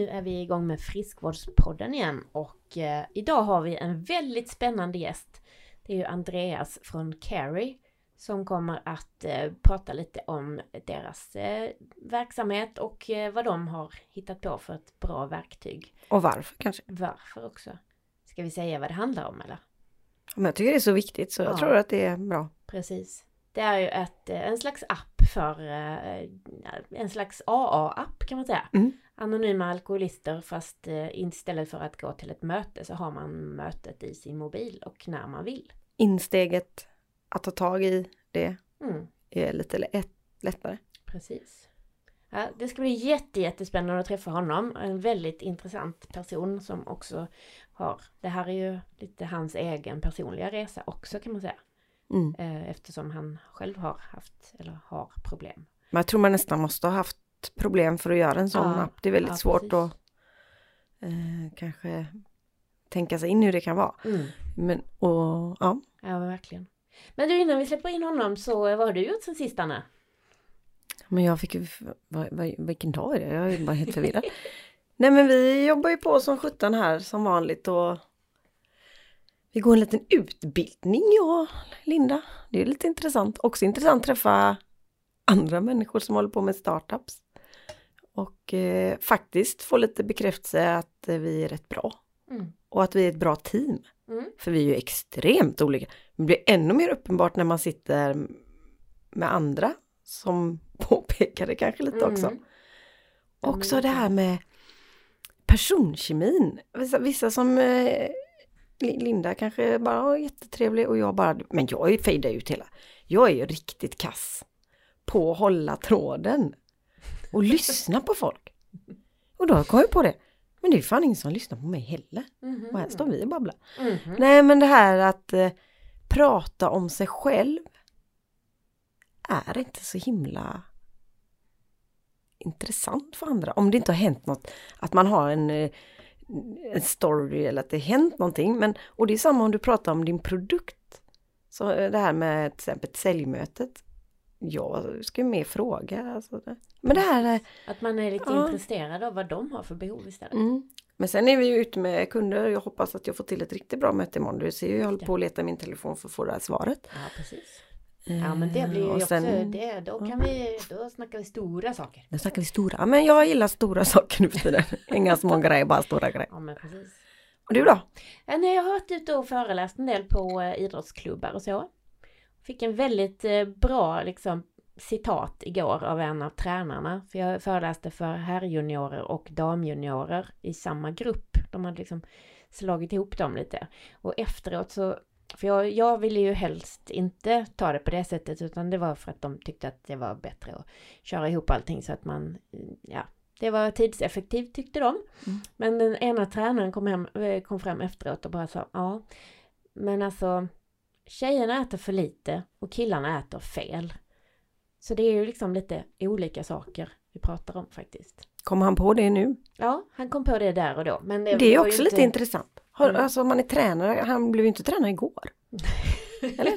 nu är vi igång med Friskvårdspodden igen och eh, idag har vi en väldigt spännande gäst. Det är ju Andreas från Carry som kommer att eh, prata lite om deras eh, verksamhet och eh, vad de har hittat på för ett bra verktyg. Och varför kanske. Varför också. Ska vi säga vad det handlar om eller? Men jag tycker det är så viktigt så jag Ja. tror att det är bra. Precis. Det är ju ett, eh, en slags app för, eh, en slags AA-app kan man säga. Mm. Anonyma alkoholister fast eh, istället för att gå till ett möte så har man mötet i sin mobil och när man vill. Insteget att ta tag i det Mm, är lite lätt, lättare. precis. Ja, det ska bli jätte, jättespännande att träffa honom. En väldigt intressant person som också har, det här är ju lite hans egen personliga resa också kan man säga. Mm. Eh, eftersom han själv har haft, eller har problem. Men jag tror man nästan måste ha haft problem för att göra en sån Ja, app. Det är väldigt ja, svårt precis. att eh, kanske tänka sig in hur det kan vara. Mm. Men och ja, Ja, men verkligen. Men du, innan vi släpper in honom så vad har du gjort sen sist Anna? men jag fick ju, vad, vad, vilken dag är det? Jag är bara helt förvirrad. Nej men vi jobbar ju på som sjutton här som vanligt och vi går en liten utbildning jag och Linda. Det är lite intressant. Också intressant att träffa andra människor som håller på med startups. Och eh, faktiskt få lite bekräftelse att eh, vi är rätt bra. Mm. Och att vi är ett bra team. Mm. För vi är ju extremt olika. Det blir ännu mer uppenbart när man sitter med andra som påpekar det kanske lite också. Mm. Men Också det här med personkemin. Vissa, vissa som eh, Li- Linda kanske bara var jättetrevlig och jag bara, men jag är fejdar ut hela. Jag är ju riktigt kass på att hålla tråden och lyssna på folk. Och då kom jag på det. Men det är fan ingen som lyssnar på mig heller. Mhm. Och här står vi och babblar. Mhm. Nej men det här att eh, prata om sig själv är inte så himla intressant för andra. Om det inte har hänt något, att man har en, eh, en story eller att det har hänt någonting. Men, och det är samma om du pratar om din produkt. Så eh, det här med till exempel säljmötet. Jag ska ju mer fråga. Alltså. Men det här är Att man är lite Ja. intresserad av vad de har för behov istället. Mm. Men sen är vi ju ute med kunder. Jag hoppas att jag får till ett riktigt bra möte imorgon. Du ser ju, jag håller på att leta min telefon för att få det här svaret. Ja, precis. Ja, men det blir ju Eh, och också, sen- det, då kan vi, då snackar vi stora saker. Nu snackar vi stora. Ja, Men jag gillar stora saker nu för tiden. Inga små grejer, bara stora grejer. Ja, men precis. Och du då? Ja, nej, jag har varit ute och föreläst en del på eh, idrottsklubbar och så. Fick en väldigt eh, bra liksom, citat igår av en av tränarna. För jag föreläste för herrjuniorer och damjuniorer i samma grupp. De hade liksom slagit ihop dem lite. Och efteråt så, för jag, jag ville ju helst inte ta det på det sättet utan det var för att de tyckte att det var bättre att köra ihop allting så att man, ja, det var tidseffektivt tyckte de. Mm. Men den ena tränaren kom, hem, eh, kom fram efteråt och bara sa, ja, men alltså tjejerna äter för lite och killarna äter fel. Så det är ju liksom lite olika saker vi pratar om faktiskt. Kommer han på det nu? Ja, han kom på det där och då. Men det, Det är också inte- lite intressant. Har, Mm. Alltså om man är tränare, han blev ju inte tränare igår. Eller?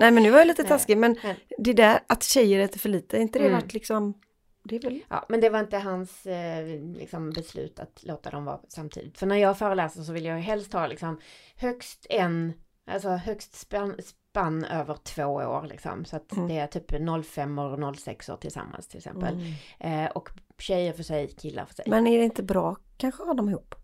Nej men nu var jag lite taskig men det där att tjejer äter för lite, är inte det Mm. varit liksom väl Ja, men det var inte hans eh, liksom, beslut att låta dem vara samtidigt. För när jag föreläser så vill jag helst ha liksom högst en, alltså högst spann, spann över två år liksom. Så att Mm. det är typ 05 och 06 år tillsammans till exempel. Mm. Eh, och tjejer för sig, killar för sig. Men är det inte bra kanske att ha dem ihop?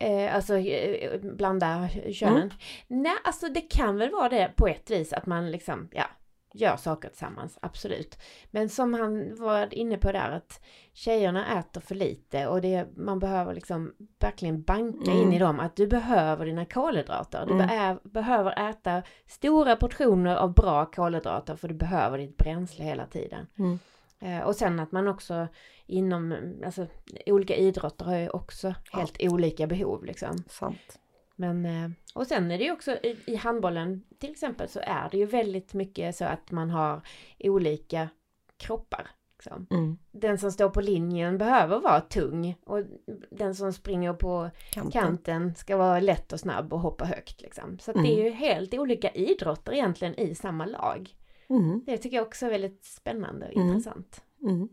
Eh, alltså eh, blanda könen. Nej, alltså det kan väl vara det på ett vis att man liksom, ja, gör saker tillsammans, absolut. Men som han var inne på där att tjejerna äter för lite och det, man behöver liksom verkligen banka Mm. in i dem att du behöver dina kolhydrater. Du Mm. be- behöver äta stora portioner av bra kolhydrater för du behöver ditt bränsle hela tiden. Mm. Eh, Och sen att man också inom, alltså olika idrotter har ju också helt olika behov liksom. Sant. Men, eh, och sen är det ju också i, i handbollen till exempel så är det ju väldigt mycket så att man har olika kroppar. Liksom. Mm. Den som står på linjen behöver vara tung och den som springer på Kanten. kanten ska vara lätt och snabb och hoppa högt. Liksom. Så att det är ju helt olika idrotter egentligen i samma lag. Mm. Det tycker jag också är väldigt spännande och Mm. intressant. Mm.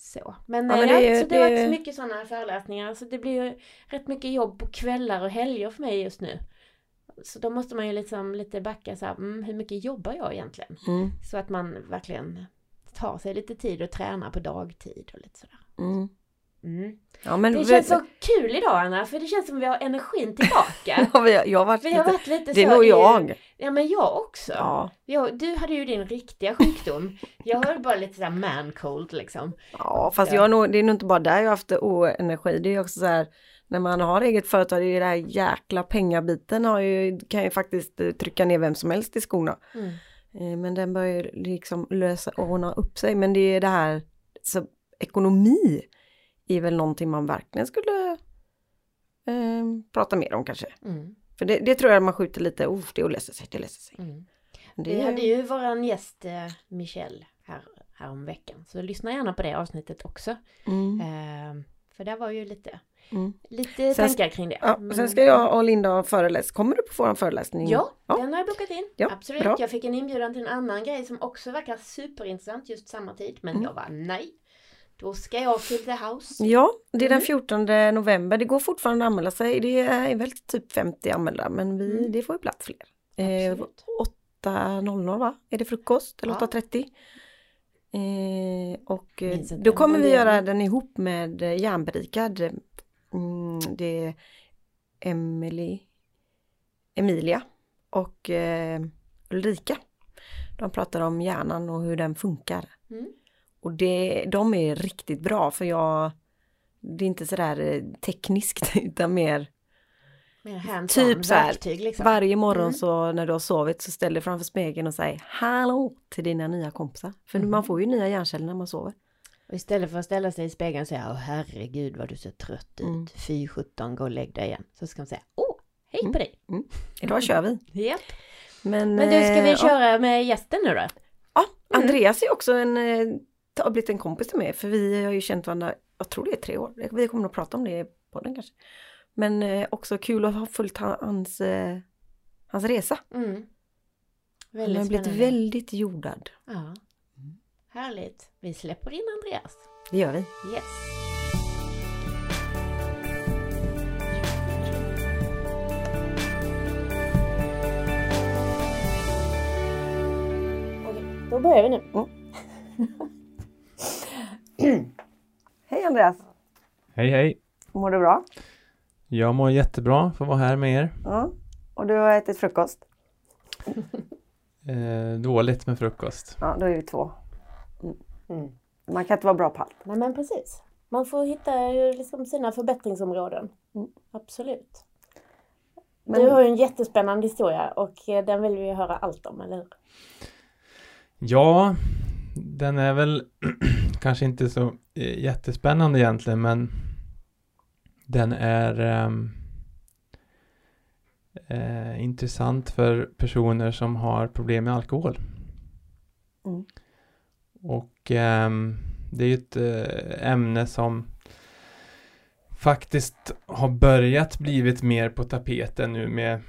Så. Men, Ja, ja, men det, är- så det har det- varit mycket sådana föreläsningar. Så det blir ju rätt mycket jobb på kvällar och helger för mig just nu. Så då måste man ju liksom lite backa så här, mm, hur mycket jobbar jag egentligen? Mm. Så att man verkligen tar sig lite tid och tränar på dagtid och lite sådär. Mm. Mm. Ja, men Det känns så kul idag Anna, för det känns som vi har energin tillbaka. Ja, har- jag har varit lite... varit lite Det är nog i- jag. Ja men jag också. Ja. Jag, du hade ju din riktiga sjukdom. Jag har bara lite såhär man cold liksom. Ja, fast Ja. jag nog, det är nog inte bara där jag har haft oenergi. Det är också så här, när man har eget företag, det är ju den här jäkla pengabiten har ju, kan ju faktiskt eh, trycka ner vem som helst i skorna. Mm. Eh, Men den börjar ju liksom lösa, ordna upp sig. Men det är det här, så ekonomi är väl någonting man verkligen skulle eh, prata mer om kanske. Mm. För det, det tror jag man skjuter lite, oh, det löser sig, det löser sig. Mm. Det Vi hade ju våran gäst eh, Michelle här, här om veckan. Så lyssna gärna på det avsnittet också. Mm. Eh, för där var ju lite, Mm. lite Sen- tankar kring det. Ja, Men- sen ska jag och Linda ha föreläst. Kommer du på vår föreläsning? Ja, Ja. den har jag bokat in. Ja, Absolut. bra. Jag fick en inbjudan till en annan grej som också verkar superintressant just samma tid. Men Mm. jag var nej. Då ska jag till The House. Ja, det är den Mm. 14 november. Det går fortfarande att anmäla sig. Det är väl typ 50 anmälda men vi, Mm. det får ju plats fler. Eh, Absolut. 8.00 va? Är det frukost? Eller Ja. 8.30? Eh, och eh, då kommer vi göra den ihop med eh, Järnberikad. Mm, det är Emily, Emilia och eh, Ulrika. De pratar om hjärnan och hur den funkar. Mm. Och det, de är riktigt bra för jag, det är inte sådär eh, tekniskt utan mer Mer Typ så verktyg liksom. varje morgon Mm. så när du har sovit så ställer du framför spegeln och säger hallå till dina nya kompisar. För Mm. man får ju nya hjärnceller när man sover. Och istället för att ställa sig i spegeln och säga Åh herregud vad du ser trött ut. Mm. Fy sjutton, gå och lägg dig igen. Så ska man säga Åh, hej Mm. på dig. Idag kör vi. Japp. Men, Men du, ska vi eh, köra med gästen nu då? Ja, Andreas är också en, eh, har blivit en kompis till mig för vi har ju känt varandra, jag tror det är tre år. Vi kommer nog prata om det på den kanske. Men eh, också kul att ha följt han- hans, eh, hans resa. Mm. Han har blivit spännande. väldigt jordad. Ja. Härligt. Vi släpper in Andreas. Det gör vi. Yes. Okej, då börjar vi nu. Hej Andreas! Hej hej! Mår du bra? Jag mår jättebra för att vara här med er. Ja. Och du har ätit frukost? Eh, dåligt med frukost. Ja, då är vi två. Mm. Man kan inte vara bra på allt. Nej men precis. Man får hitta liksom sina förbättringsområden. Mm. Absolut. Men- Du har ju en jättespännande historia och eh, den vill vi höra allt om, eller hur? Ja, den är väl kanske inte så eh, jättespännande egentligen men den är ehm, eh, intressant för personer som har problem med alkohol. Mm. Och ehm, det är ju ett eh, ämne som faktiskt har börjat blivit mer på tapeten nu med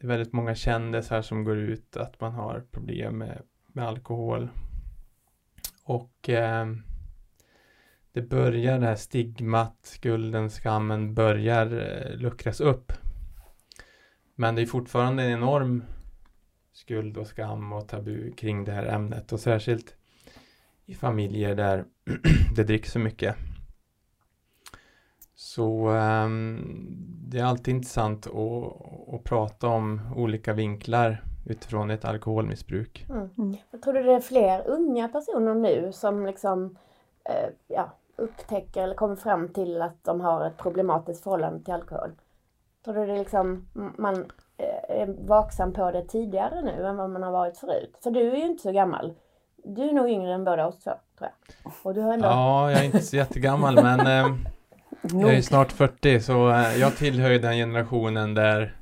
väldigt många kändisar som går ut att man har problem med, med alkohol. Och eh, det börjar det här stigmat, skulden, skammen börjar eh, luckras upp. Men det är fortfarande en enorm skuld och skam och tabu kring det här ämnet och särskilt i familjer där det dricks så mycket. Så eh, det är alltid intressant att, att prata om olika vinklar utifrån ett alkoholmissbruk. Mm. Jag tror det är fler unga personer nu som liksom eh, ja, upptäcker eller kommer fram till att de har ett problematiskt förhållande till alkohol. Tror du det är liksom man eh, är vaksam på det tidigare nu än vad man har varit förut? För du är ju inte så gammal. Du är nog yngre än båda oss två, tror jag. Och du har ändå... Ja, jag är inte så jättegammal men ehm, jag är snart 40 så eh, jag tillhör ju den generationen där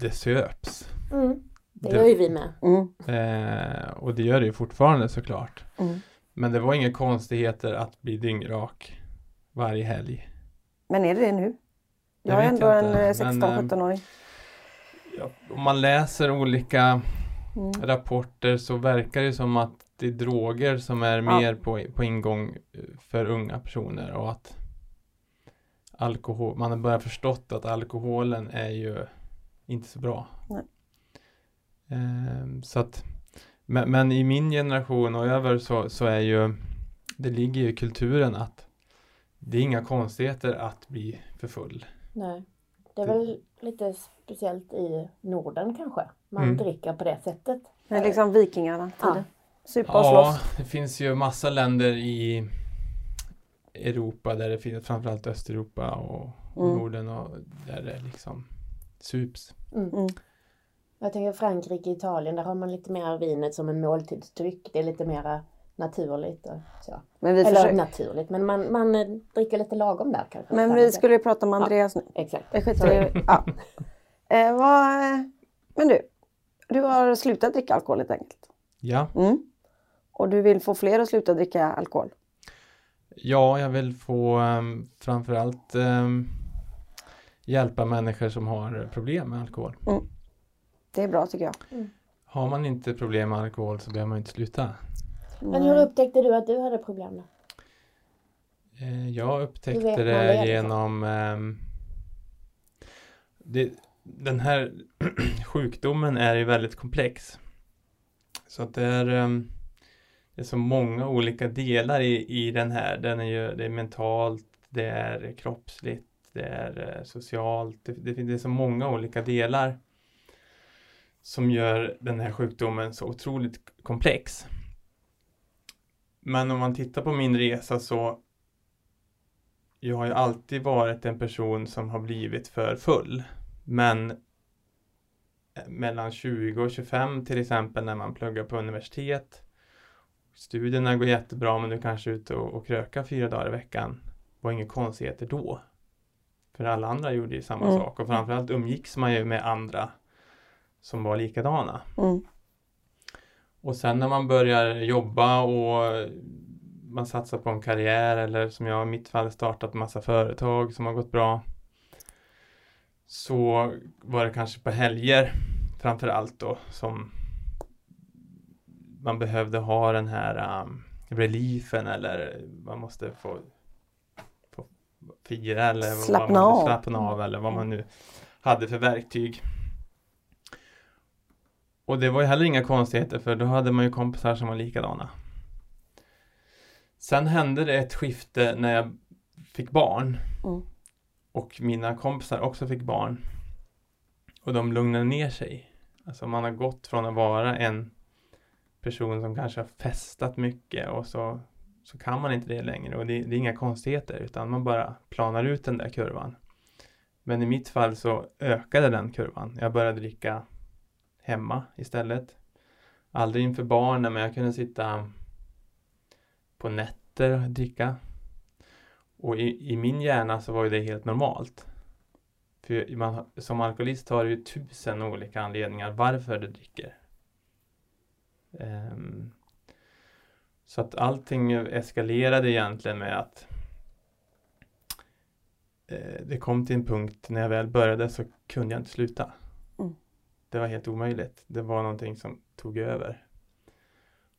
det söps. Mm, det Det- gör ju vi med. Mm. Eh, och det gör det ju fortfarande såklart. Mm. Men det var inga konstigheter att bli dyngrak varje helg. Men är det det nu? Det Jag är ändå jag en inte, eh, men, 16-17-åring. Ja, om man läser olika Mm. rapporter så verkar det som att det är droger som är Ja. mer på, på ingång eh, för unga personer och att alkohol, man har börjat förstått att alkoholen är ju inte så bra. Nej. Ehm, så att, men, men i min generation och över så, så är ju, det ligger ju i kulturen att det är inga konstigheter att bli för full. Nej. Det är väl lite speciellt i Norden kanske. Man Mm. dricker på det sättet. Det är liksom vikingarna Ja. Supa och Ja, slåss. det finns ju massa länder i Europa där det finns, framförallt Östeuropa och Mm. Norden och där det liksom sups. Mm. Mm. Jag tänker Frankrike, Italien, där har man lite mer vinet som en måltidsdryck. Det är lite mer naturligt och så. Men vi, Eller försöker, naturligt, men man, man eh, dricker lite lagom där kanske. men vi skulle ju prata om Andreas nu. Exakt. Det skiter ja. eh, vad, Men du, du har slutat dricka alkohol helt enkelt. Ja, Mm. Och du vill få fler att sluta dricka alkohol. ja jag vill få um, framförallt um, hjälpa människor som har problem med alkohol. Det är bra tycker jag. Har man inte problem med alkohol så behöver man inte sluta. Men hur upptäckte du att du hade problem då? Eh, Jag upptäckte det liksom? genom ehm, det, den här sjukdomen är ju väldigt komplex. Så att det är, ehm, det är så många olika delar i, i den här. Den är ju, det är mentalt, det är kroppsligt, det är eh, socialt. Det, det, finns- det är så många olika delar som gör den här sjukdomen så otroligt komplex. Men om man tittar på min resa så jag har ju alltid varit en person som har blivit för full. Men eh, mellan 20 och 25 till exempel när man pluggar på universitet. Studierna går jättebra men du kanske är ute och, och krökar fyra dagar i veckan. det var inga konstigheter då. För alla andra gjorde ju samma Mm. sak och framförallt umgicks man ju med andra som var likadana. Mm. Och sen när man börjar jobba och man satsar på en karriär eller som jag i mitt fall startat massa företag som har gått bra. Så var det kanske på helger framför allt då som man behövde ha den här um, reliefen eller man måste få, få fira eller vad Slappna man, av. slappna av eller vad man nu hade för verktyg. Och det var ju heller inga konstigheter för då hade man ju kompisar som var likadana. Sen hände det ett skifte när jag fick barn. Mm. Och mina kompisar också fick barn. Och de lugnade ner sig. Alltså man har gått från att vara en person som kanske har festat mycket och så, så kan man inte det längre. Och det, det är inga konstigheter utan man bara planar ut den där kurvan. Men i mitt fall så ökade den kurvan. Jag började dricka hemma istället. Aldrig inför barnen men jag kunde sitta på nätter och dricka. Och i, i min hjärna så var ju det helt normalt. För man, som alkoholist har du ju tusen olika anledningar varför du dricker. Um, så att allting eskalerade egentligen med att eh, det kom till en punkt när jag väl började så kunde jag inte sluta. Mm. Det var helt omöjligt. Det var någonting som tog över.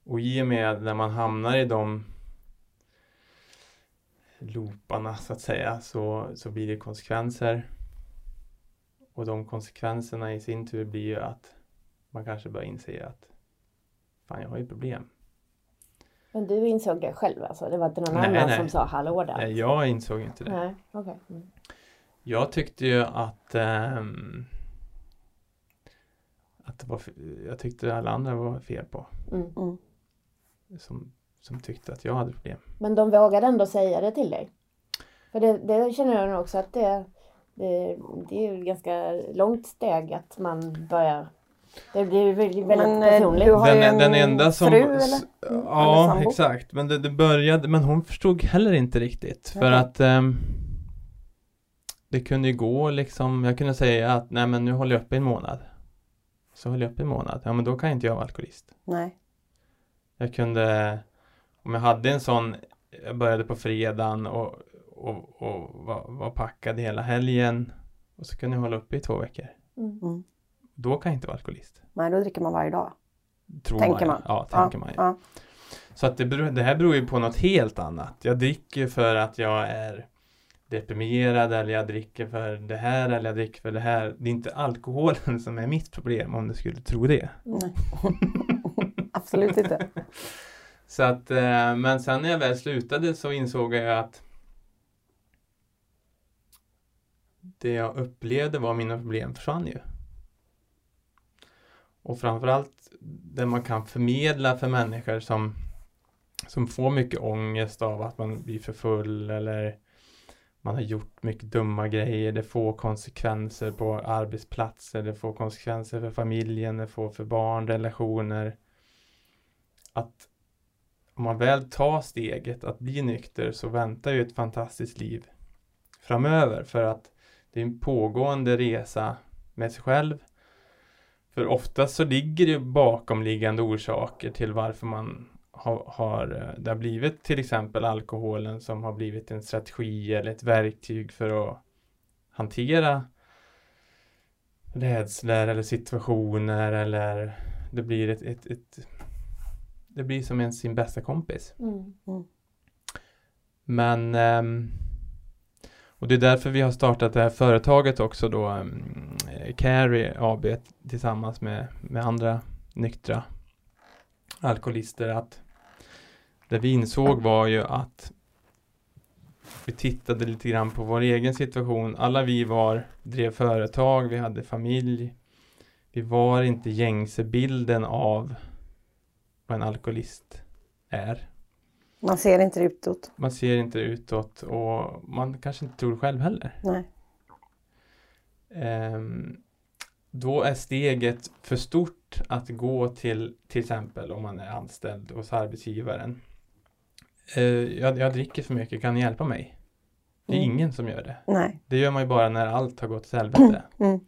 Och i och med när man hamnar i de looparna så att säga så, så blir det konsekvenser. Och de konsekvenserna i sin tur blir ju att man kanske börjar inse att fan jag har ju problem. Men du insåg det själv alltså? Det var inte någon Nej, annan nej. som sa hallå där? Nej, jag insåg inte det. Nej, okej. Mm. Jag tyckte ju att ehm, att det var, jag tyckte alla andra var fel på Mm. Mm. som, som tyckte att jag hade problem. Men de vågade ändå säga det till dig? För det, det känner jag nog också att det, det, det är ju ganska långt steg att man börjar det blir väldigt, väldigt Men, eh, personligt. du har ju Den, en den enda som... fru, eller? Mm, eller Ja, sambo? exakt. Men det, det började, men hon förstod heller inte riktigt. För Okej. att ehm, det kunde ju gå liksom, jag kunde säga att nej men nu håller jag upp i en månad. Så håller jag upp i en månad. Ja men då kan inte jag vara alkoholist. Nej. Jag kunde, om jag hade en sån, jag började på fredagen och, och, och var, var packad hela helgen. Och så kunde jag hålla uppe i två veckor. Mm. Då kan jag inte vara alkoholist. Nej, då dricker man varje dag. Tror Tänker man. man. Ja, tänker man ju. Ja. Så att det, beror, det här beror ju på något helt annat. Jag dricker för att jag är deprimerad eller jag dricker för det här eller jag dricker för det här. Det är inte alkoholen som är mitt problem om du skulle tro det. Nej. Absolut inte. Så att, eh, men sen när jag väl slutade så insåg jag att det jag upplevde var mina problem försvann ju. Och framförallt det man kan förmedla för människor som, som får mycket ångest av att man blir för full eller man har gjort mycket dumma grejer. Det får konsekvenser på arbetsplatser, det får konsekvenser för familjen, det får för barn, relationer. Att om man väl tar steget att bli nykter så väntar ju ett fantastiskt liv framöver för att det är en pågående resa med sig själv. För oftast så ligger det bakomliggande orsaker till varför man har, har, det har blivit till exempel alkoholen som har blivit en strategi eller ett verktyg för att hantera rädslor eller situationer eller det blir ett, ett, ett det blir som en sin bästa kompis. Mm. Men um, och det är därför vi har startat det här företaget också då um, Carry AB tillsammans med, med andra nyktra alkoholister att det vi insåg var ju att vi tittade lite grann på vår egen situation. Alla vi var, drev företag, vi hade familj. Vi var inte gängse bilden av vad en alkoholist är. Man ser inte det utåt. Man ser inte det utåt och man kanske inte tror själv heller. Nej. Um, då är steget för stort att gå till till exempel om man är anställd hos arbetsgivaren. Uh, jag, jag dricker för mycket, kan ni hjälpa mig? Det är Mm. ingen som gör det. Nej. Det gör man ju bara när allt har gått till helvete. Mm.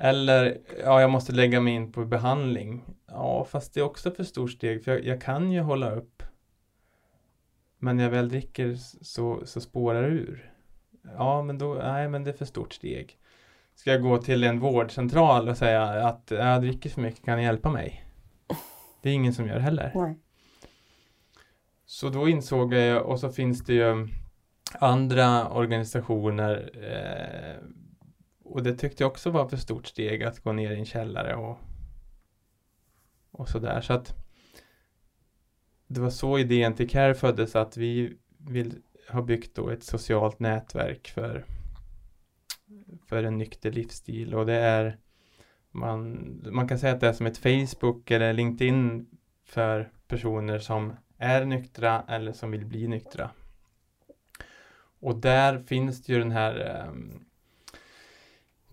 Eller, ja, jag måste lägga mig in på behandling. Ja, fast det är också för stort steg, för jag, jag kan ju hålla upp. Men när jag väl dricker så, så spårar det ur. Ja, men då, nej, men det är för stort steg. Ska jag gå till en vårdcentral och säga att jag dricker för mycket, kan ni hjälpa mig? Det är ingen som gör heller. Nej. Så då insåg jag, och så finns det ju andra organisationer eh, och det tyckte jag också var för stort steg att gå ner i en källare och, och sådär. Så att det var så idén till CARE föddes att vi vill ha byggt då ett socialt nätverk för, för en nykter livsstil och det är man, man kan säga att det är som ett Facebook eller LinkedIn för personer som är nyktra eller som vill bli nyktra. Och där finns det ju den här um,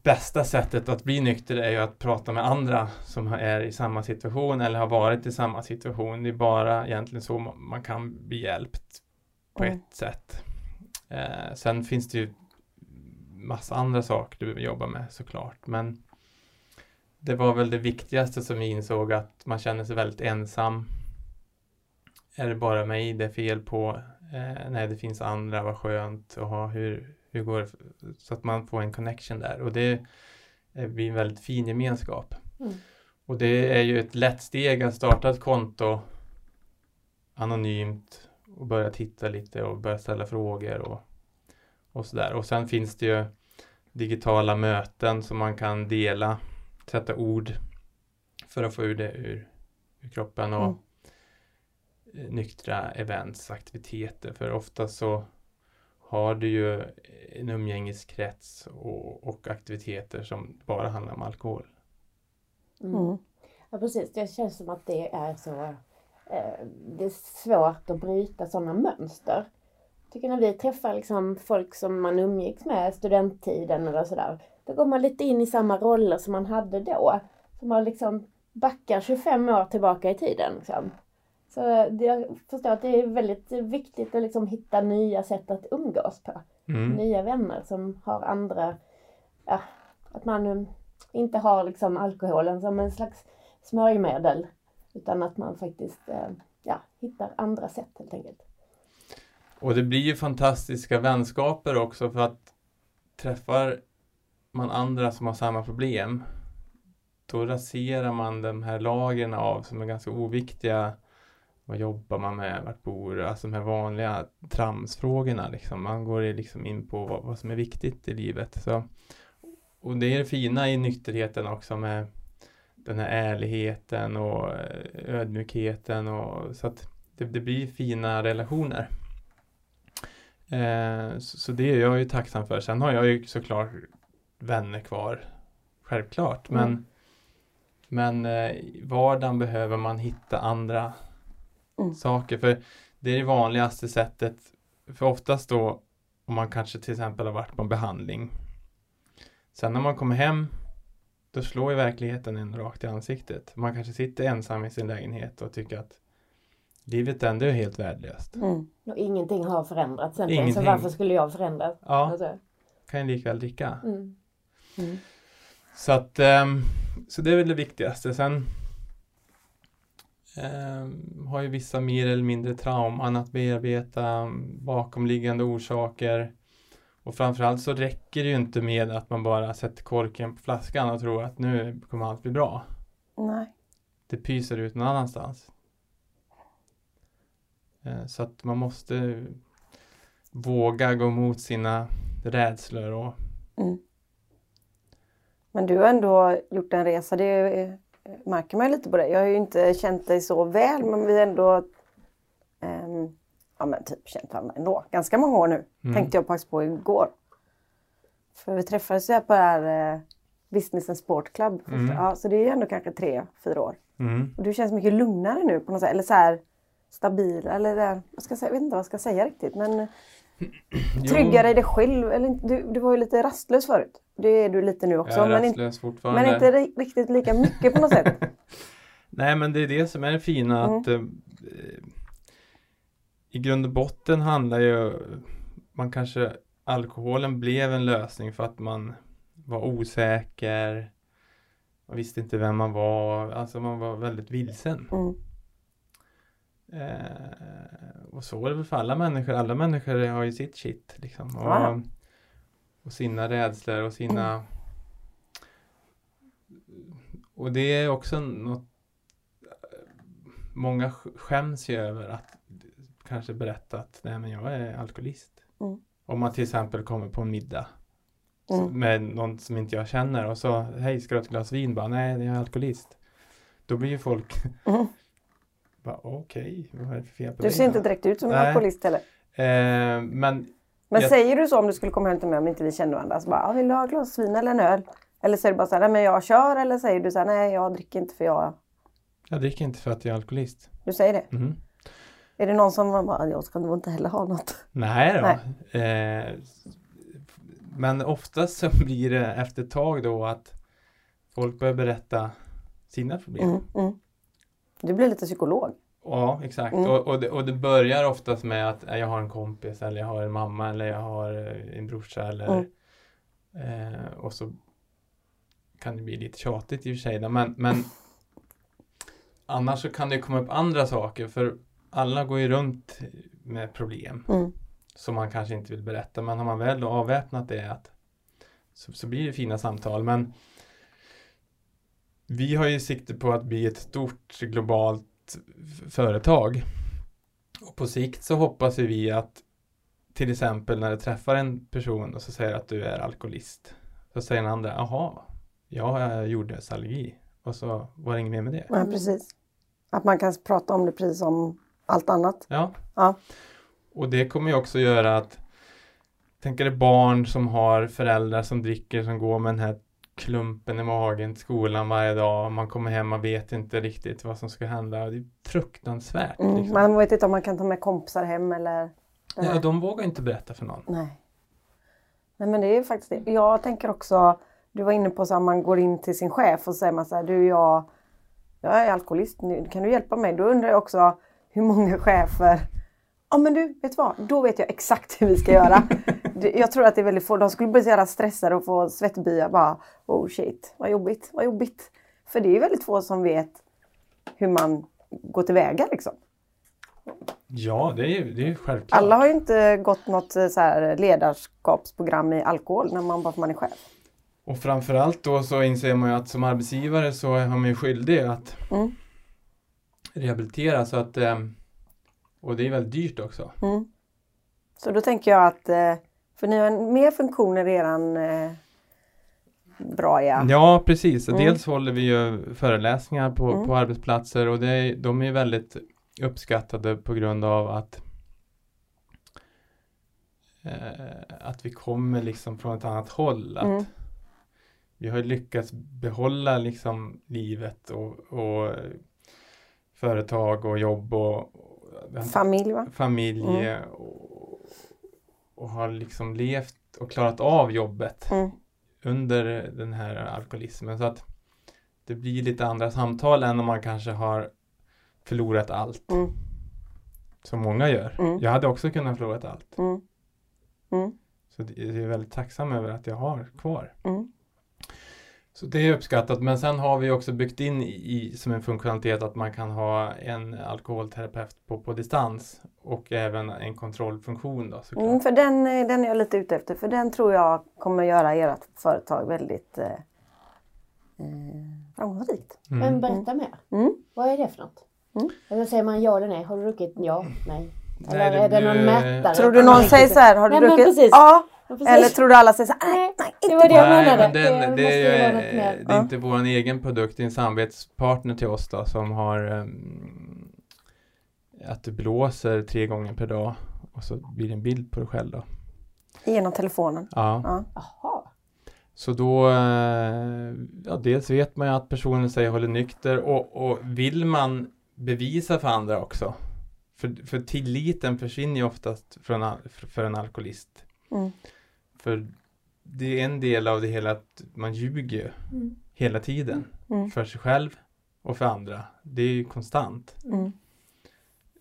bästa sättet att bli nykter är ju att prata med andra som är i samma situation eller har varit i samma situation. Det är bara egentligen så man kan bli hjälpt på Mm. ett sätt. Eh, sen finns det ju massa andra saker du behöver jobba med såklart. Men det var väl det viktigaste som vi insåg att man känner sig väldigt ensam. Är det bara mig det är fel på? Eh, nej, det finns andra, vad skönt ha. Hur, hur går? Så att man får en connection där. Och det blir en väldigt fin gemenskap. Mm. Och det är ju ett lätt steg att starta ett konto anonymt och börja titta lite och börja ställa frågor och, och sådär. Och sen finns det ju digitala möten som man kan dela, sätta ord för att få ur det ur, ur kroppen och Mm. nyktra events, aktiviteter. För ofta så har du ju en umgängeskrets och, och aktiviteter som bara handlar om alkohol. Mm. Mm. Ja precis, det känns som att det är så eh, Det är svårt att bryta sådana mönster. Jag tycker när vi träffar liksom folk som man umgicks med studenttiden eller sådär. Då går man lite in i samma roller som man hade då. Så man liksom backar 25 år tillbaka i tiden. Liksom. Så jag förstår att det är väldigt viktigt att liksom hitta nya sätt att umgås på. Mm. Nya vänner som har andra, ja, att man inte har liksom alkoholen som en slags smörjmedel. Utan att man faktiskt eh, ja, hittar andra sätt helt enkelt. Och det blir ju fantastiska vänskaper också för att träffar man andra som har samma problem då raserar man de här lagren av som är ganska oviktiga vad jobbar man med? Vart bor du? Alltså de här vanliga tramsfrågorna liksom. Man går liksom in på vad, vad som är viktigt i livet. Så, och det är det fina i nykterheten också med den här ärligheten och eh, ödmjukheten och så att det, det blir fina relationer. Eh, så, så, det är jag ju tacksam för. Sen har jag ju såklart vänner kvar. Självklart. Men, mm. men eh, vardagen behöver man hitta andra mm. saker. För det är det vanligaste sättet. För oftast då om man kanske till exempel har varit på en behandling. Sen när man kommer hem då slår ju verkligheten en rakt i ansiktet. Man kanske sitter ensam i sin lägenhet och tycker att livet ändå är helt värdelöst. Mm. Och ingenting har förändrats sen så varför skulle jag förändras? Ja, alltså. kan jag likväl dricka. Mm. Mm. Så att um, så det är väl det viktigaste. Sen har ju vissa mer eller mindre trauman att bearbeta, bakomliggande orsaker. Och framförallt så räcker det ju inte med att man bara sätter korken på flaskan och tror att nu kommer allt bli bra. Nej. Det pyser ut någon annanstans. Eh, så att man måste våga gå mot sina rädslor och mm. Men du har ändå gjort en resa, det märker man lite på dig. Jag har ju inte känt dig så väl men vi har ändå um, ja men typ känt varandra ändå. Ganska många år nu. Mm. Tänkte jag faktiskt på igår. För vi träffades ju här på det här eh, Business and Sport Club. Mm. Ja, så det är ju ändå kanske tre, fyra år. Mm. Och du känns mycket lugnare nu på något sätt. Eller så här stabil eller där, vad ska jag, säga? jag vet inte vad jag ska säga riktigt. Men tryggare i dig själv. Eller, du, du var ju lite rastlös förut. Det är du lite nu också. Jag är men, rastlös fortfarande. Men inte riktigt lika mycket på något sätt. Nej men det är det som är det fina att mm. eh, i grund och botten handlar ju man kanske alkoholen blev en lösning för att man var osäker man visste inte vem man var, alltså man var väldigt vilsen. Mm. Eh, och så är det väl för alla människor, alla människor har ju sitt shit liksom. Och, ja. och sina rädslor och sina mm. Och det är också något Många skäms ju över att kanske berätta att nej men jag är alkoholist. Mm. Om man till exempel kommer på en middag mm. med någon som inte jag känner och så hej ska du ha ett glas vin? Bara, nej jag är alkoholist. Då blir ju folk mm. Okej, okay, vad är det för fel på Du ser inte direkt ut som en alkoholist heller. Eh, men men jag... säger du så om du skulle komma hem till mig om inte vi känner varandra? Så bara, vill du ha ett glas vin eller en öl? Eller säger du bara så här, men jag kör eller säger du så här, nej jag dricker inte för jag... Jag dricker inte för att jag är alkoholist. Du säger det? Mm. Är det någon som bara, jag ska nog inte heller ha något? Nej då. Nej. Eh, men oftast så blir det efter ett tag då att folk börjar berätta sina problem. Mm, mm. Du blir lite psykolog. Ja, exakt. Mm. Och, och, det, och det börjar oftast med att jag har en kompis eller jag har en mamma eller jag har eh, en brorsa eller mm. eh, och så kan det bli lite tjatigt i och för sig. Men, men annars så kan det komma upp andra saker för alla går ju runt med problem mm. som man kanske inte vill berätta. Men har man väl avväpnat det att, så, så blir det fina samtal. Men vi har ju sikte på att bli ett stort globalt företag. Och på sikt så hoppas vi att till exempel när du träffar en person och så säger att du är alkoholist. Så säger den andra, jaha, jag har jordnötsallergi. Och så var det inget mer med det. Ja, precis. Att man kan prata om det precis som allt annat. Ja. ja. Och det kommer ju också göra att Tänk er barn som har föräldrar som dricker som går med den här klumpen i magen till skolan varje dag. Man kommer hem och vet inte riktigt vad som ska hända. Det är fruktansvärt. Mm, liksom. Man vet inte om man kan ta med kompisar hem eller? Ja, de vågar inte berätta för någon. Nej. Nej men det är faktiskt det. Jag tänker också, du var inne på att man går in till sin chef och säger man så här, du jag, jag är alkoholist, kan du hjälpa mig? Då undrar jag också, hur många chefer Ja men du, vet du vad? Då vet jag exakt hur vi ska göra. jag tror att det är väldigt få. De skulle bli så jävla stressade och få svettbyar bara. Oh shit, vad jobbigt, vad jobbigt. För det är väldigt få som vet hur man går tillväga liksom. Ja, det är ju självklart. Alla har ju inte gått något eh, så här ledarskapsprogram i alkohol när man bara för man är chef. Och framförallt då så inser man ju att som arbetsgivare så har man ju skyldig att mm rehabilitera så att eh, och det är väldigt dyrt också. Mm. Så då tänker jag att, eh, för ni har mer funktioner i eran eh, bra ja. Ja, precis. Mm. Dels håller vi ju föreläsningar på, Mm. på arbetsplatser och det, är- de är väldigt uppskattade på grund av att eh, att vi kommer liksom från ett annat håll. Att Mm. Vi har lyckats behålla liksom livet och, och företag och jobb och Familj va? familj Mm. och, och har liksom levt och klarat av jobbet Mm. under den här alkoholismen. Så att det blir lite andra samtal än om man kanske har förlorat allt. Mm. Som många gör. Mm. Jag hade också kunnat förlorat allt. Mm. Mm. Så det- jag är väldigt tacksam över att jag har kvar. Mm. Så det är uppskattat. Men sen har vi också byggt in i, som en funktionalitet att man kan ha en alkoholterapeut på, på distans och även en kontrollfunktion då såklart. Mm, för den, eh, den är jag lite ute efter, för den tror jag kommer göra ert företag väldigt eh, eh, framgångsrikt. Mm. Men berätta mer. Mm. Vad är det för något? Mm. Eller säger man ja eller nej? Har du druckit? Ja, nej. Eller Nej, det är det någon mätare? Tror du någon säger så här, har du Nej, druckit? precis. Ja. Eller tror du alla säger så här, nej, nej, Det inte var det jag Nej, menade. men den, det det, är, det är inte vår egen produkt, det är en samarbetspartner till oss då som har ehm, att du blåser tre gånger per dag och så blir det en bild på dig själv då. genom telefonen. Ja. Ja. Så då, eh, ja dels vet man ju att personen sig håller nykter och, och vill man bevisa för andra också. För, för tilliten försvinner ju oftast från, för en alkoholist. Mm. För det är en del av det hela att man ljuger ju Mm. hela tiden. Mm. För sig själv och för andra. Det är ju konstant. Mm.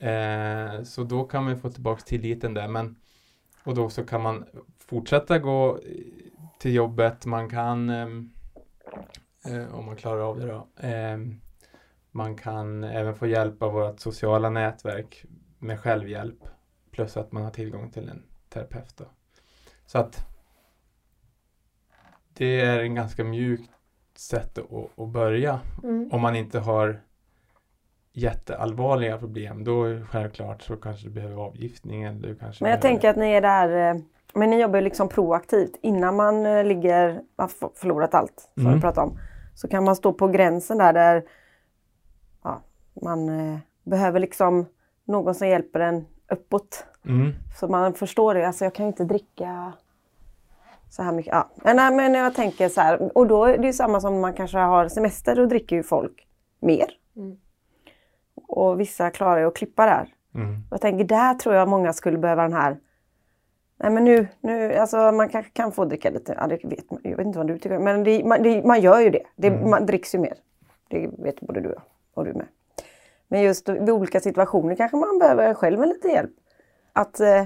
Eh, så då kan man få tillbaka tilliten där. Men, och då så kan man fortsätta gå eh, till jobbet. Man kan, ehm, eh, om man klarar av det då, ehm, man kan även få hjälp av vårt sociala nätverk med självhjälp. Plus att man har tillgång till en terapeut. Då. Så att det är en ganska mjukt sätt att, att börja. Mm. Om man inte har jätteallvarliga problem, då självklart så kanske du behöver avgiftning eller du kanske Men jag behöver... tänker att ni är där, eh, men ni jobbar liksom proaktivt. Innan man eh, ligger, har f- förlorat allt som Mm. vi pratade om. Så kan man stå på gränsen där, där ja, man eh, behöver liksom någon som hjälper en uppåt. Mm. Så man förstår det. Alltså jag kan ju inte dricka så här mycket. Ja. Men, nej, men jag tänker så här, och då är det ju samma som man kanske har semester, då dricker ju folk mer. Mm. Och vissa klarar ju att klippa där. Mm. Jag tänker där tror jag många skulle behöva den här Nej men nu, nu alltså man kanske kan få dricka lite, ja, det vet man, jag vet inte vad du tycker, men det, man, det, man gör ju det. det Mm. Man dricks ju mer. Det vet både du och och du med. Men just vid olika situationer kanske man behöver själv en lite hjälp. Att, eh,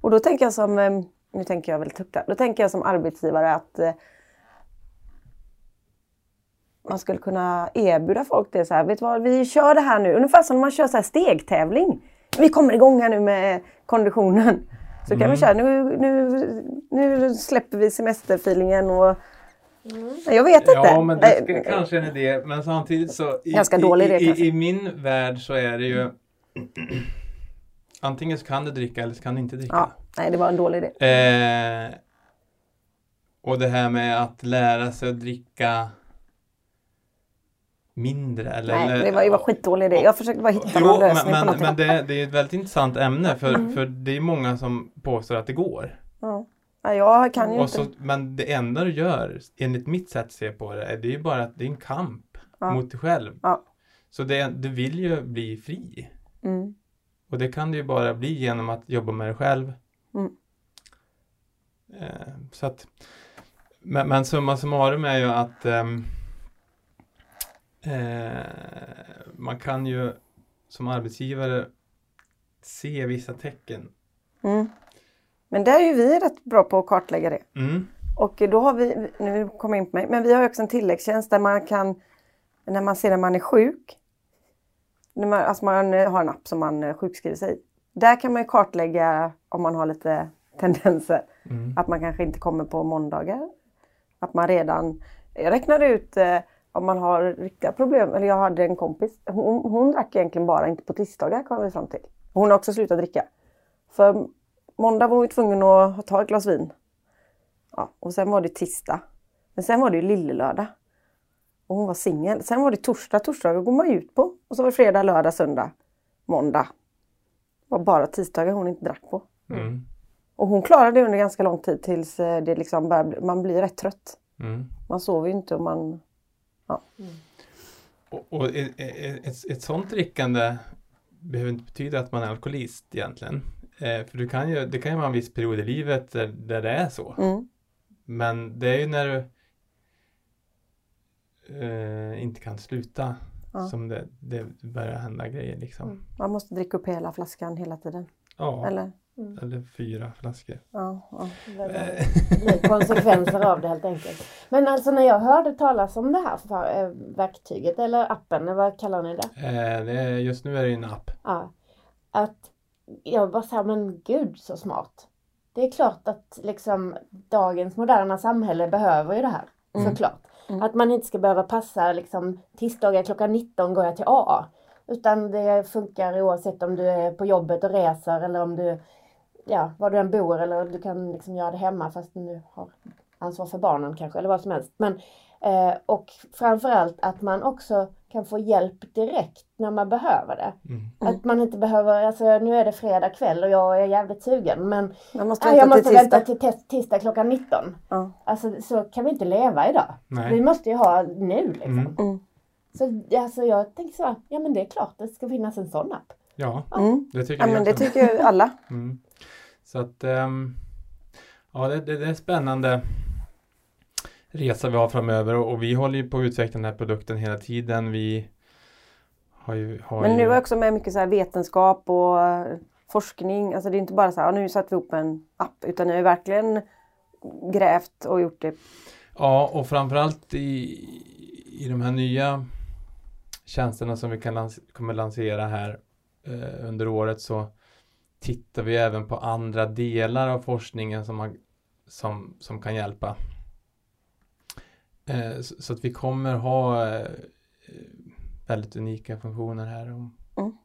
och då tänker jag som, eh, nu tänker jag väldigt högt där, då tänker jag som arbetsgivare att eh, man skulle kunna erbjuda folk det så här, vet du vad, vi kör det här nu, ungefär som när man kör så här stegtävling. Vi kommer igång här nu med konditionen. Så kan Mm. vi köra, nu, nu, nu släpper vi semesterfeelingen och Nej, Jag vet inte. Ja, men det Nej, är kanske en idé, men samtidigt så i, Ganska i, dålig idé i, kanske. i min värld så är det ju antingen så kan du dricka eller så kan du inte dricka. Ja, nej, det var en dålig idé. Eh, och det här med att lära sig att dricka mindre eller... Nej, eller- det var, det var skitdålig idé. Jag försökte bara hitta Jo, någon men, lösning på men, något. men det, det är ett väldigt intressant ämne för, Mm. för det är många som påstår att det går. Ja. Nej, jag kan ju Och inte. så, men det enda du gör, enligt mitt sätt att se på det, är det är ju bara att det är en kamp Ja. mot dig själv. Ja. Så det, du vill ju bli fri. Mm. Och det kan du ju bara bli genom att jobba med dig själv. Mm. Eh, så att, men, men summa summarum är ju att ehm, eh, man kan ju som arbetsgivare se vissa tecken. Mm. Men där är ju vi rätt bra på att kartlägga det. Mm. Och då har vi, nu kommer in på mig, men vi har också en tilläggstjänst där man kan, när man ser att man är sjuk, när man, alltså man har en app som man eh, sjukskriver sig i. Där kan man ju kartlägga om man har lite tendenser. Mm. Att man kanske inte kommer på måndagar. Att man redan, jag räknade ut, eh, om man har riktiga problem, eller jag hade en kompis, hon, hon drack egentligen bara inte på tisdagar kom vi fram till. Hon har också slutat dricka. För måndag var hon tvungen att ta ett glas vin. Ja, och sen var det tisdag. Men sen var det ju lillelördag. Och hon var singel. Sen var det torsdag, torsdagar går man ut på. Och så var det fredag, lördag, söndag, måndag. Var bara tisdagar hon inte drack på. Mm. Och hon klarade det under ganska lång tid tills eh, det liksom börjar, bli- man blir rätt trött. Mm. Man sover ju inte och man... Och, och ett, ett, ett sånt drickande behöver inte betyda att man är alkoholist egentligen. Eh, för du kan ju, det kan ju vara en viss period i livet där, där det är så. Mm, Men det är ju när du eh, inte kan sluta Ja. som det, det börjar hända grejer liksom. Mm. man måste dricka upp hela flaskan hela tiden. Ja, eller, Eller? fyra flaskor. Ja, ja. Det blir konsekvenser av det helt enkelt. Men alltså när jag hörde talas om det här för, eh, verktyget eller appen, vad kallar ni det? Eh, det är, just nu är det en app. Ja. Att jag bara sa men gud så smart. Det är klart att liksom dagens moderna samhälle behöver ju det här. Mm. Såklart. Mm. Att man inte ska behöva passa liksom tisdagar klockan 19 går jag till A. Utan det funkar oavsett om du är på jobbet och reser eller om du, ja, var du än bor eller du kan liksom göra det hemma fast du har ansvar för barnen kanske eller vad som helst. Men, eh, och framförallt att man också kan få hjälp direkt när man behöver det. Mm. Mm. Att man inte behöver, alltså nu är det fredag kväll och jag är jävligt sugen men Man måste vänta jag måste till tisdag. vänta till tis- tisdag klockan 19. Ja. Alltså så kan vi inte leva idag. Vi Nej. måste ju ha nu liksom. Mm. Mm. Så alltså, jag tänker så här, ja men det är klart det ska finnas en sån app. Ja, Mm. det tycker Ja, jag men det tycker ju alla. Mm. Så att ehm, ja, det, det, det är spännande resa vi har framöver och, och vi håller ju på att utveckla den här produkten hela tiden. Vi har ju... Har Men ju, nu är också med mycket så här vetenskap och forskning. Alltså det är inte bara så här, "Ja, nu satte vi ihop en app. Utan har ju verkligen grävt och gjort det. Ja, och framförallt i, i de här nya tjänsterna som vi kan lans kommer lansera här eh, under året så tittar vi även på andra delar av forskningen som, har, som, som kan hjälpa. Eh, så, att vi kommer ha eh, väldigt unika funktioner här. Mm.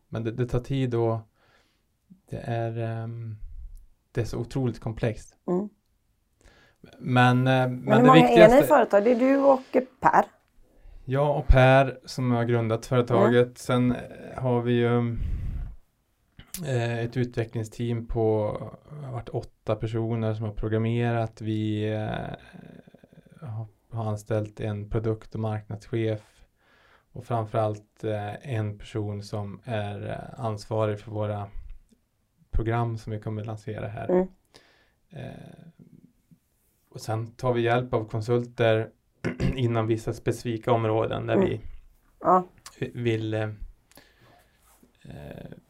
Men det, det tar tid och det är, ehm, det är så otroligt komplext. Mm. Men, eh, men, Men hur det många viktigaste... är ni i företag? Det är du och Per. Jag och Per som har grundat företaget. Sen eh, har vi ju ett utvecklingsteam på har varit åtta personer som har programmerat. Vi har, har anställt en produkt och marknadschef och framförallt eh, en person som är eh, ansvarig för våra program som vi kommer lansera här. Mm. Eh, och sen tar vi hjälp av konsulter inom vissa specifika områden där Mm. vi Ja. vill eh,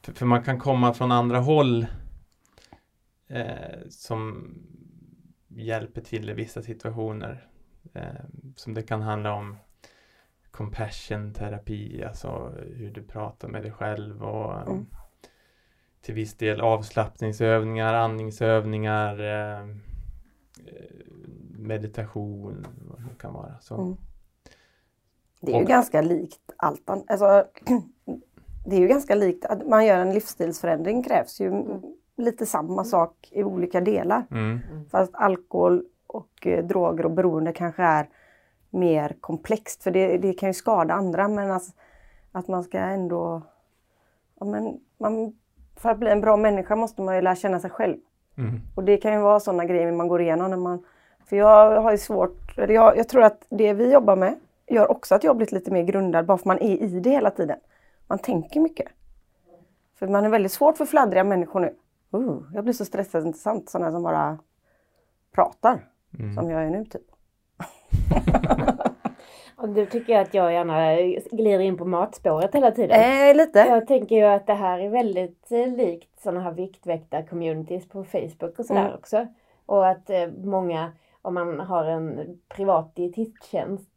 för, för man kan komma från andra håll eh, som hjälper till i vissa situationer som det kan handla om compassion terapi, alltså hur du pratar med dig själv och eh, Mm. till viss del avslappningsövningar, andningsövningar, eh, eh, meditation, vad det kan vara. Så. Mm. Det är ju Och- ganska likt allt annat. Alltså, det är ju ganska likt att man gör en livsstilsförändring krävs ju lite samma sak i olika delar. Mm. Fast alkohol och eh, droger och beroende kanske är mer komplext för det, det kan ju skada andra men alltså, att man ska ändå... Ja, men man, för att bli en bra människa måste man ju lära känna sig själv. Mm. Och det kan ju vara sådana grejer man går igenom när man... För jag har ju svårt, eller jag, jag tror att det vi jobbar med gör också att jag blivit lite mer grundad bara för man är i det hela tiden. Man tänker mycket. För man är väldigt svårt för fladdriga människor nu. Uh, jag blir så stressad, intressant, sådana som bara pratar. Mm. Som jag är nu typ. Och du tycker jag att jag gärna glider in på matspåret hela tiden. Eh, lite. Jag tänker ju att det här är väldigt eh, likt sådana här viktväktar-communities på Facebook och sådär Mm. också. Och att eh, många, om man har en privat dietistjänst,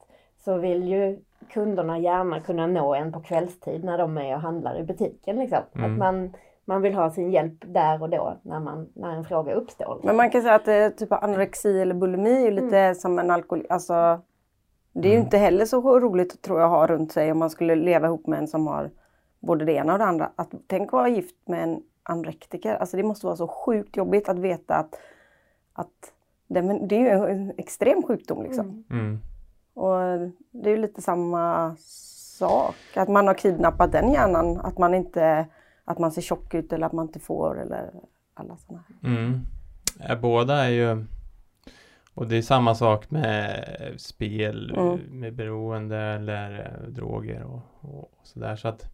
så vill ju kunderna gärna kunna nå en på kvällstid när de är och handlar i butiken. Liksom. Mm. Att man, man vill ha sin hjälp där och då när, man, när en fråga uppstår. liksom. Men man kan säga att eh, typ anorexi eller bulimi är ju lite som en alkohol... Alltså, Det är ju Mm. inte heller så roligt tror jag att ha runt sig om man skulle leva ihop med en som har både det ena och det andra. Att, tänk att vara gift med en anorektiker. Alltså det måste vara så sjukt jobbigt att veta att, att det, men det är ju en extrem sjukdom liksom. Mm. Mm. Och det är ju lite samma sak. Att man har kidnappat den hjärnan. Att man inte att man ser tjock ut eller att man inte får eller alla sådana. Mm. Ja, båda är ju och det är samma sak med spel, Mm. med beroende eller eh, droger och, och, och sådär så att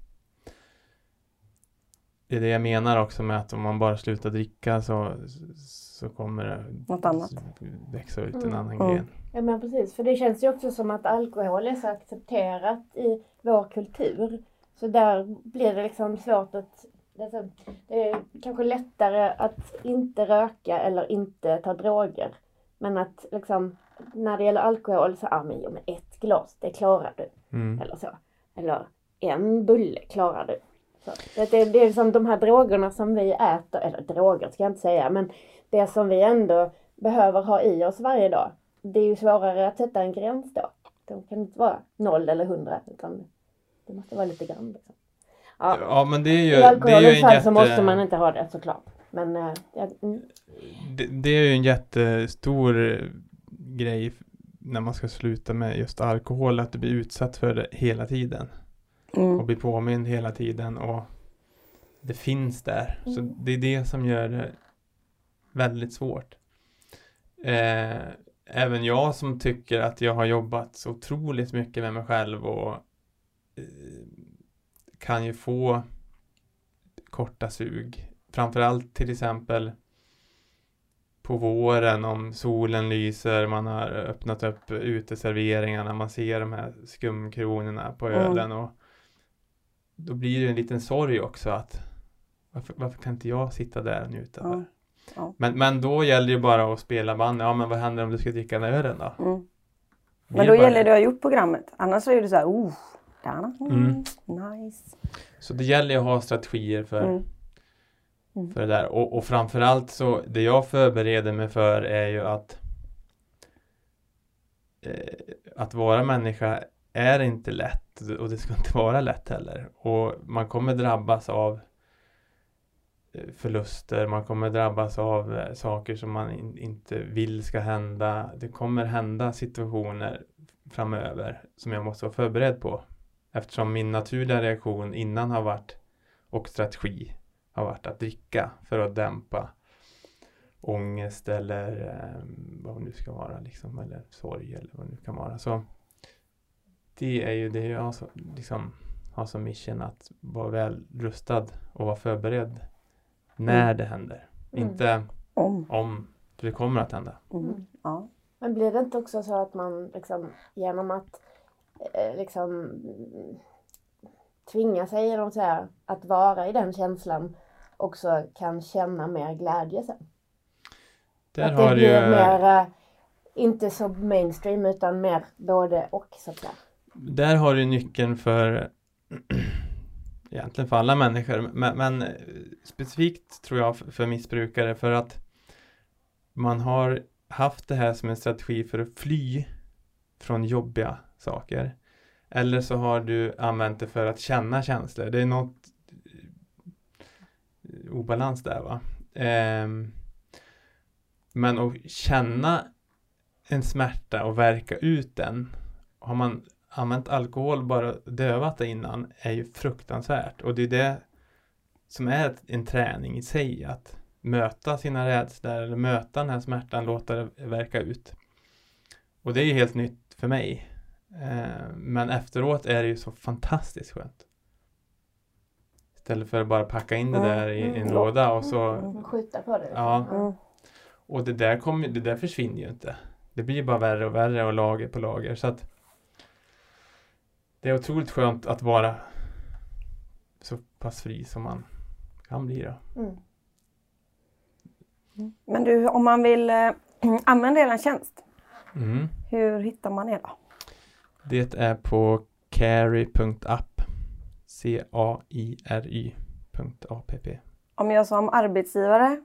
det är det jag menar också med att om man bara slutar dricka så, så kommer det Något annat. växa ut en Mm. annan Mm. gren. Ja men precis, för det känns ju också som att alkohol är så accepterat i vår kultur. Så där blir det liksom svårt att det är, så, det är kanske lättare att inte röka eller inte ta droger. Men att liksom när det gäller alkohol så, ja men, jo, men ett glas, det klarar du. Mm. Eller så. Eller en bulle klarar du. Så. Det, det, det är som de här drogerna som vi äter, eller droger ska jag inte säga, men det som vi ändå behöver ha i oss varje dag. Det är ju svårare att sätta en gräns då. De kan inte vara noll eller hundra utan det måste vara lite grann. Liksom. Ja, Ja men det är ju, I det är ju alkoholens en fall jätte... så måste man inte ha det såklart. Men ja, mm, det, det är ju en jättestor eh, grej när man ska sluta med just alkohol, att du blir utsatt för det hela tiden. och Mm. blir påmind hela tiden och det finns där. Så Mm. det är det som gör det väldigt svårt. Eh, även jag som tycker att jag har jobbat så otroligt mycket med mig själv och kan ju få korta sug. Framförallt till exempel på våren om solen lyser, man har öppnat upp uteserveringarna, man ser de här skumkronorna på ölen och då blir det en liten sorg också att varför, varför kan inte jag sitta där och njuta? Ja. Ja. Men, men då gäller det bara att spela band. Ja, men vad händer om du ska dricka den ölen då? Mm. Men då gäller det att ha gjort programmet. Annars är det så här, oh, Mm, Mm. nice. Så det gäller ju att ha strategier för, Mm. Mm. för det där. Och, och framförallt så, det jag förbereder mig för är ju att eh, att vara människa är inte lätt och det ska inte vara lätt heller. Och man kommer drabbas av eh, förluster, man kommer drabbas av eh, saker som man in, inte vill ska hända. Det kommer hända situationer framöver som jag måste vara förberedd på. Eftersom min naturliga reaktion innan har varit och strategi har varit att dricka för att dämpa ångest eller eh, vad det nu ska vara liksom, eller sorg eller vad det nu kan vara. Så det är ju det jag har så- liksom har som mission att vara väl rustad och vara förberedd när Mm. det händer. Mm. Inte Om. om det kommer att hända. Mm. Mm. Ja. Men blir det inte också så att man liksom genom att liksom mm, tvinga sig genom så här, att vara i den känslan också kan känna mer glädje sen? Där att det har blir ju, mer, eh, inte så mainstream utan mer både och såklart. där har du nyckeln för egentligen för alla människor men, men eh, specifikt tror jag för, för missbrukare för att man har haft det här som en strategi för att fly från jobbiga saker. Eller så har du använt det för att känna känslor. Det är något eh, obalans där va. Ehm, men att känna en smärta och verka ut den. Har man använt alkohol bara dövat det innan är ju fruktansvärt. Och det är det som är en träning i sig. Att möta sina rädslor eller möta den här smärtan, låta det verka ut. Och det är ju helt nytt för mig. Eh, men efteråt är det ju så fantastiskt skönt. Istället för att bara packa in det Mm, där i mm. en låda och så Mm. Skjuta på det. Ja. Mm. och det där, kommer, det där försvinner ju inte. Det blir bara värre och värre och lager på lager. Så att det är otroligt skönt att vara så pass fri som man kan bli då. Mm. Men du, om man vill eh, använda er tjänst, Mm. hur hittar man er då? Det är på carry.app C-A-I-R-Y.app Om jag som arbetsgivare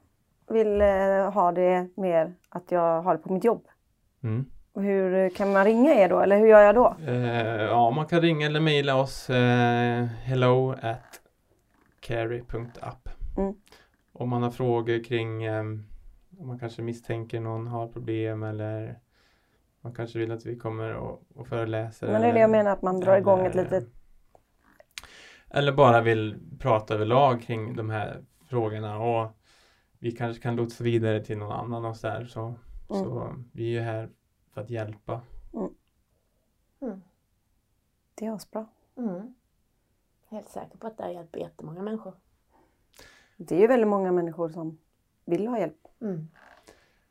vill eh, ha det mer att jag har det på mitt jobb, mm. Hur kan man ringa er då eller hur gör jag då? Eh, ja, man kan ringa eller mejla oss eh, hello at carry.app Mm. Om man har frågor kring eh, om man kanske misstänker någon har problem eller man kanske vill att vi kommer och, och föreläser. Men det är det jag menar att man drar igång ett eller- litet Eller bara vill prata överlag kring de här frågorna och vi kanske kan lotsa vidare till någon annan och så där. Så, Mm. så vi är ju här för att hjälpa. Mm. Det är asbra. Mm. Helt säker på att det har hjälpt jättemånga människor. Det är ju väldigt många människor som vill ha hjälp. Mm.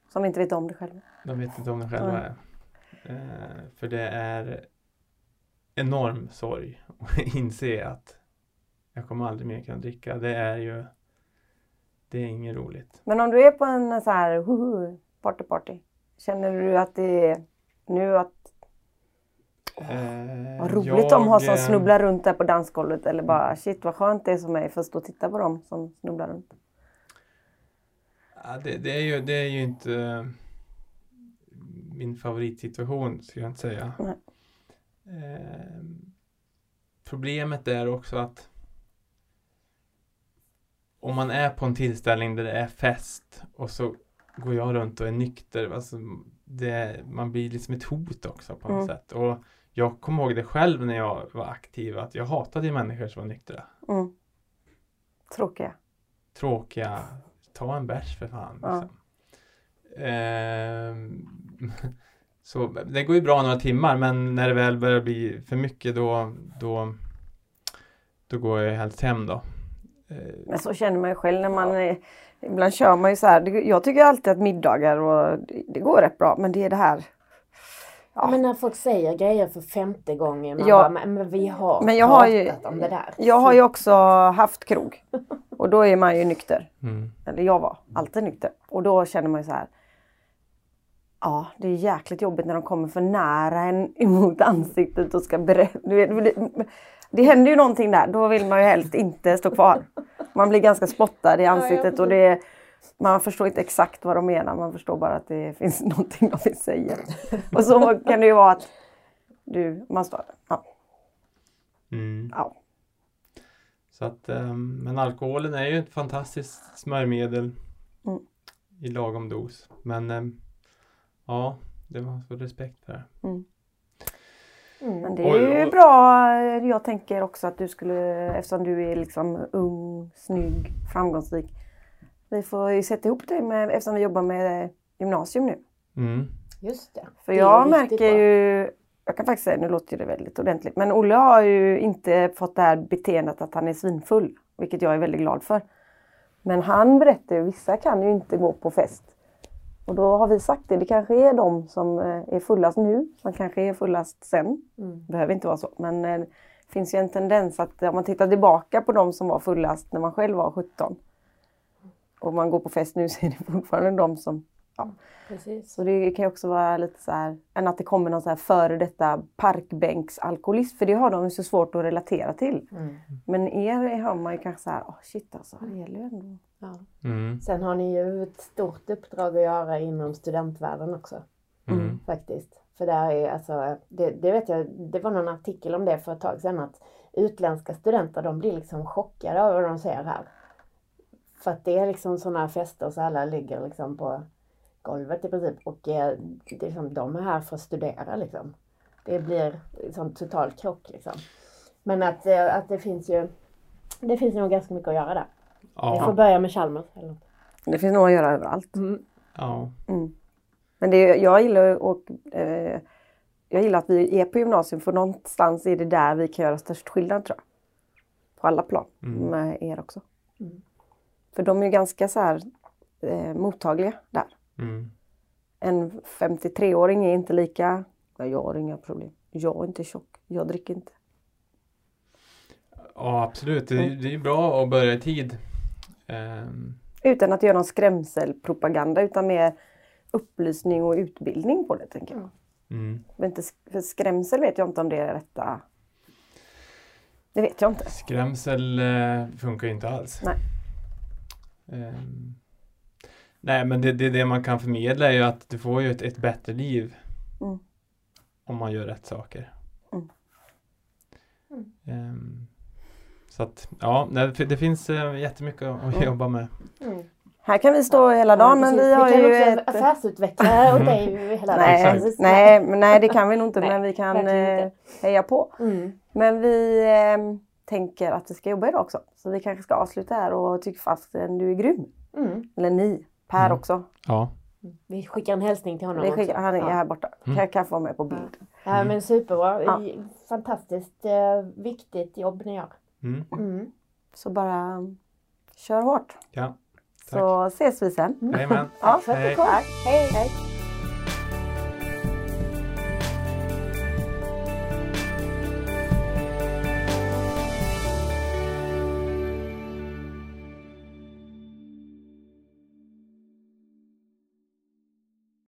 Som inte vet om det själva. De vet inte om det själva Nej. Är. Eh, för det är enorm sorg att inse att jag kommer aldrig mer kunna dricka. Det är ju det är inget roligt. Men om du är på en så här party party. Känner du att det är nu att Eh, vad roligt jag, de har som eh, snubblar runt där på dansgolvet eller bara shit vad skönt det är som mig för att stå och titta på dem som snubblar runt. Ja, det, det, är ju, det är ju inte min favoritsituation, skulle jag inte säga. Eh, problemet är också att om man är på en tillställning där det är fest och så går jag runt och är nykter, alltså det, man blir liksom ett hot också på något Mm. sätt. Och jag kommer ihåg det själv när jag var aktiv, att jag hatade människor som var nyktra. Mm. Tråkiga. tråkiga, ta en bärs för fan. Ja. Liksom. Ehm, så det går ju bra några timmar men när det väl börjar bli för mycket då, då, då går jag helst hem då. Eh, Men så känner man ju själv när man är, Ibland kör man ju så här. Jag tycker alltid att middagar och det- går rätt bra men det är det här. Ja. Men när folk säger grejer för femte gången. Man Ja. bara, men, men vi har Men jag pratat har ju- om det där. Jag har ju också haft krog. Och då är man ju nykter. mm, Eller jag var alltid nykter. Och då känner man ju så här. Ja, det är jäkligt jobbigt när de kommer för nära en emot ansiktet och ska berätta. Det, det händer ju någonting där. Då vill man ju helst inte stå kvar. Man blir ganska spottad i ansiktet och det man förstår inte exakt vad de menar. Man förstår bara att det finns någonting de vill säga. Och så kan det ju vara att du, man står ja, mm. ja. Så att, ehm, men alkoholen är ju ett fantastiskt smörjmedel Mm. i lagom dos. Men ehm, ja, det var så respekt för det. Mm. Men det är ju oj. bra. Jag tänker också att du skulle, eftersom du är liksom ung, snygg, framgångsrik. Vi får ju sätta ihop dig med, eftersom vi jobbar med gymnasium nu. Mm. Just det. För Det jag märker ju, jag kan faktiskt säga, nu låter det väldigt ordentligt, men Olle har ju inte fått det här beteendet att han är svinfull, vilket jag är väldigt glad för. Men han berättar ju, vissa kan ju inte gå på fest. Och då har vi sagt det, det kanske är de som eh, är fullast nu, som kanske är fullast sen. Mm. behöver inte vara så, men eh, det finns ju en tendens att om man tittar tillbaka på de som var fullast när man själv var 17 och man går på fest nu så är det fortfarande de som... Precis. Så det kan ju också vara lite så här, än att det kommer någon så här före detta parkbänksalkoholist, för det har de ju så svårt att relatera till. Mm. Men er har man ju kanske så här, åh shit alltså, det gäller ju ändå. Ja. Mm. Sen har ni ju ett stort uppdrag att göra inom studentvärlden också. Mm. Faktiskt. För där är alltså, det, det vet jag, det var någon artikel om det för ett tag sedan att utländska studenter de blir liksom chockade över vad de ser här. För att det är liksom sådana fester så alla ligger liksom på golvet i princip och eh, det är liksom, de är här för att studera liksom. Det blir sån total krock liksom. Men att, eh, att det finns ju det finns nog ganska mycket att göra där. Vi får Ja. börja med Chalmers. Eller. Det finns nog att göra överallt. ja. Mm. Men det, är- jag gillar och eh, jag gillar att vi är på gymnasium för någonstans är det där vi kan göra störst skillnad tror jag. På alla plan. Mm. Med er också. Mm. För de är ju ganska så här eh, mottagliga där. Mm. En 53-åring är inte lika, "Ja, jag har inga problem. Jag är inte tjock, jag dricker inte. ja, absolut. Det, det är bra att börja i tid. Ehm, Utan att göra någon skrämselpropaganda utan mer upplysning och utbildning på det tänker jag. mm. Inte, för skrämsel vet jag inte om det är rätta. Det vet jag inte. Skrämsel eh, funkar ju inte alls. Nej. Ehm, nej, men det, det, det man kan förmedla är ju att du får ju ett, ett bättre liv Mm. Om man gör rätt saker. Mm. Mm. Så att ja, det finns uh, jättemycket att Mm. jobba med. Mm. Här kan vi stå hela dagen men vi har kan ju också ett... affärsutveckla åt dig hela dagen. Nej, nej, nej, det kan vi nog inte Nej, men vi kan eh, heja på. Mm. Men vi eh, tänker att vi ska jobba idag också. Så vi kanske ska avsluta här och tycker fast eh, du är grym. Mm. Eller ni, Per Mm. också. Ja, Vi skickar en hälsning till honom Vi skickar, också. han är ja. här borta. Mm. Kan, kan få vara med på bild. Ja men superbra. Ja. Fantastiskt eh, viktigt jobb ni gör. Mm. Mm. Så bara kör hårt. ja. Så ses vi sen. Jajamän. Ja. Du Hej. Tack. Hej. Hej.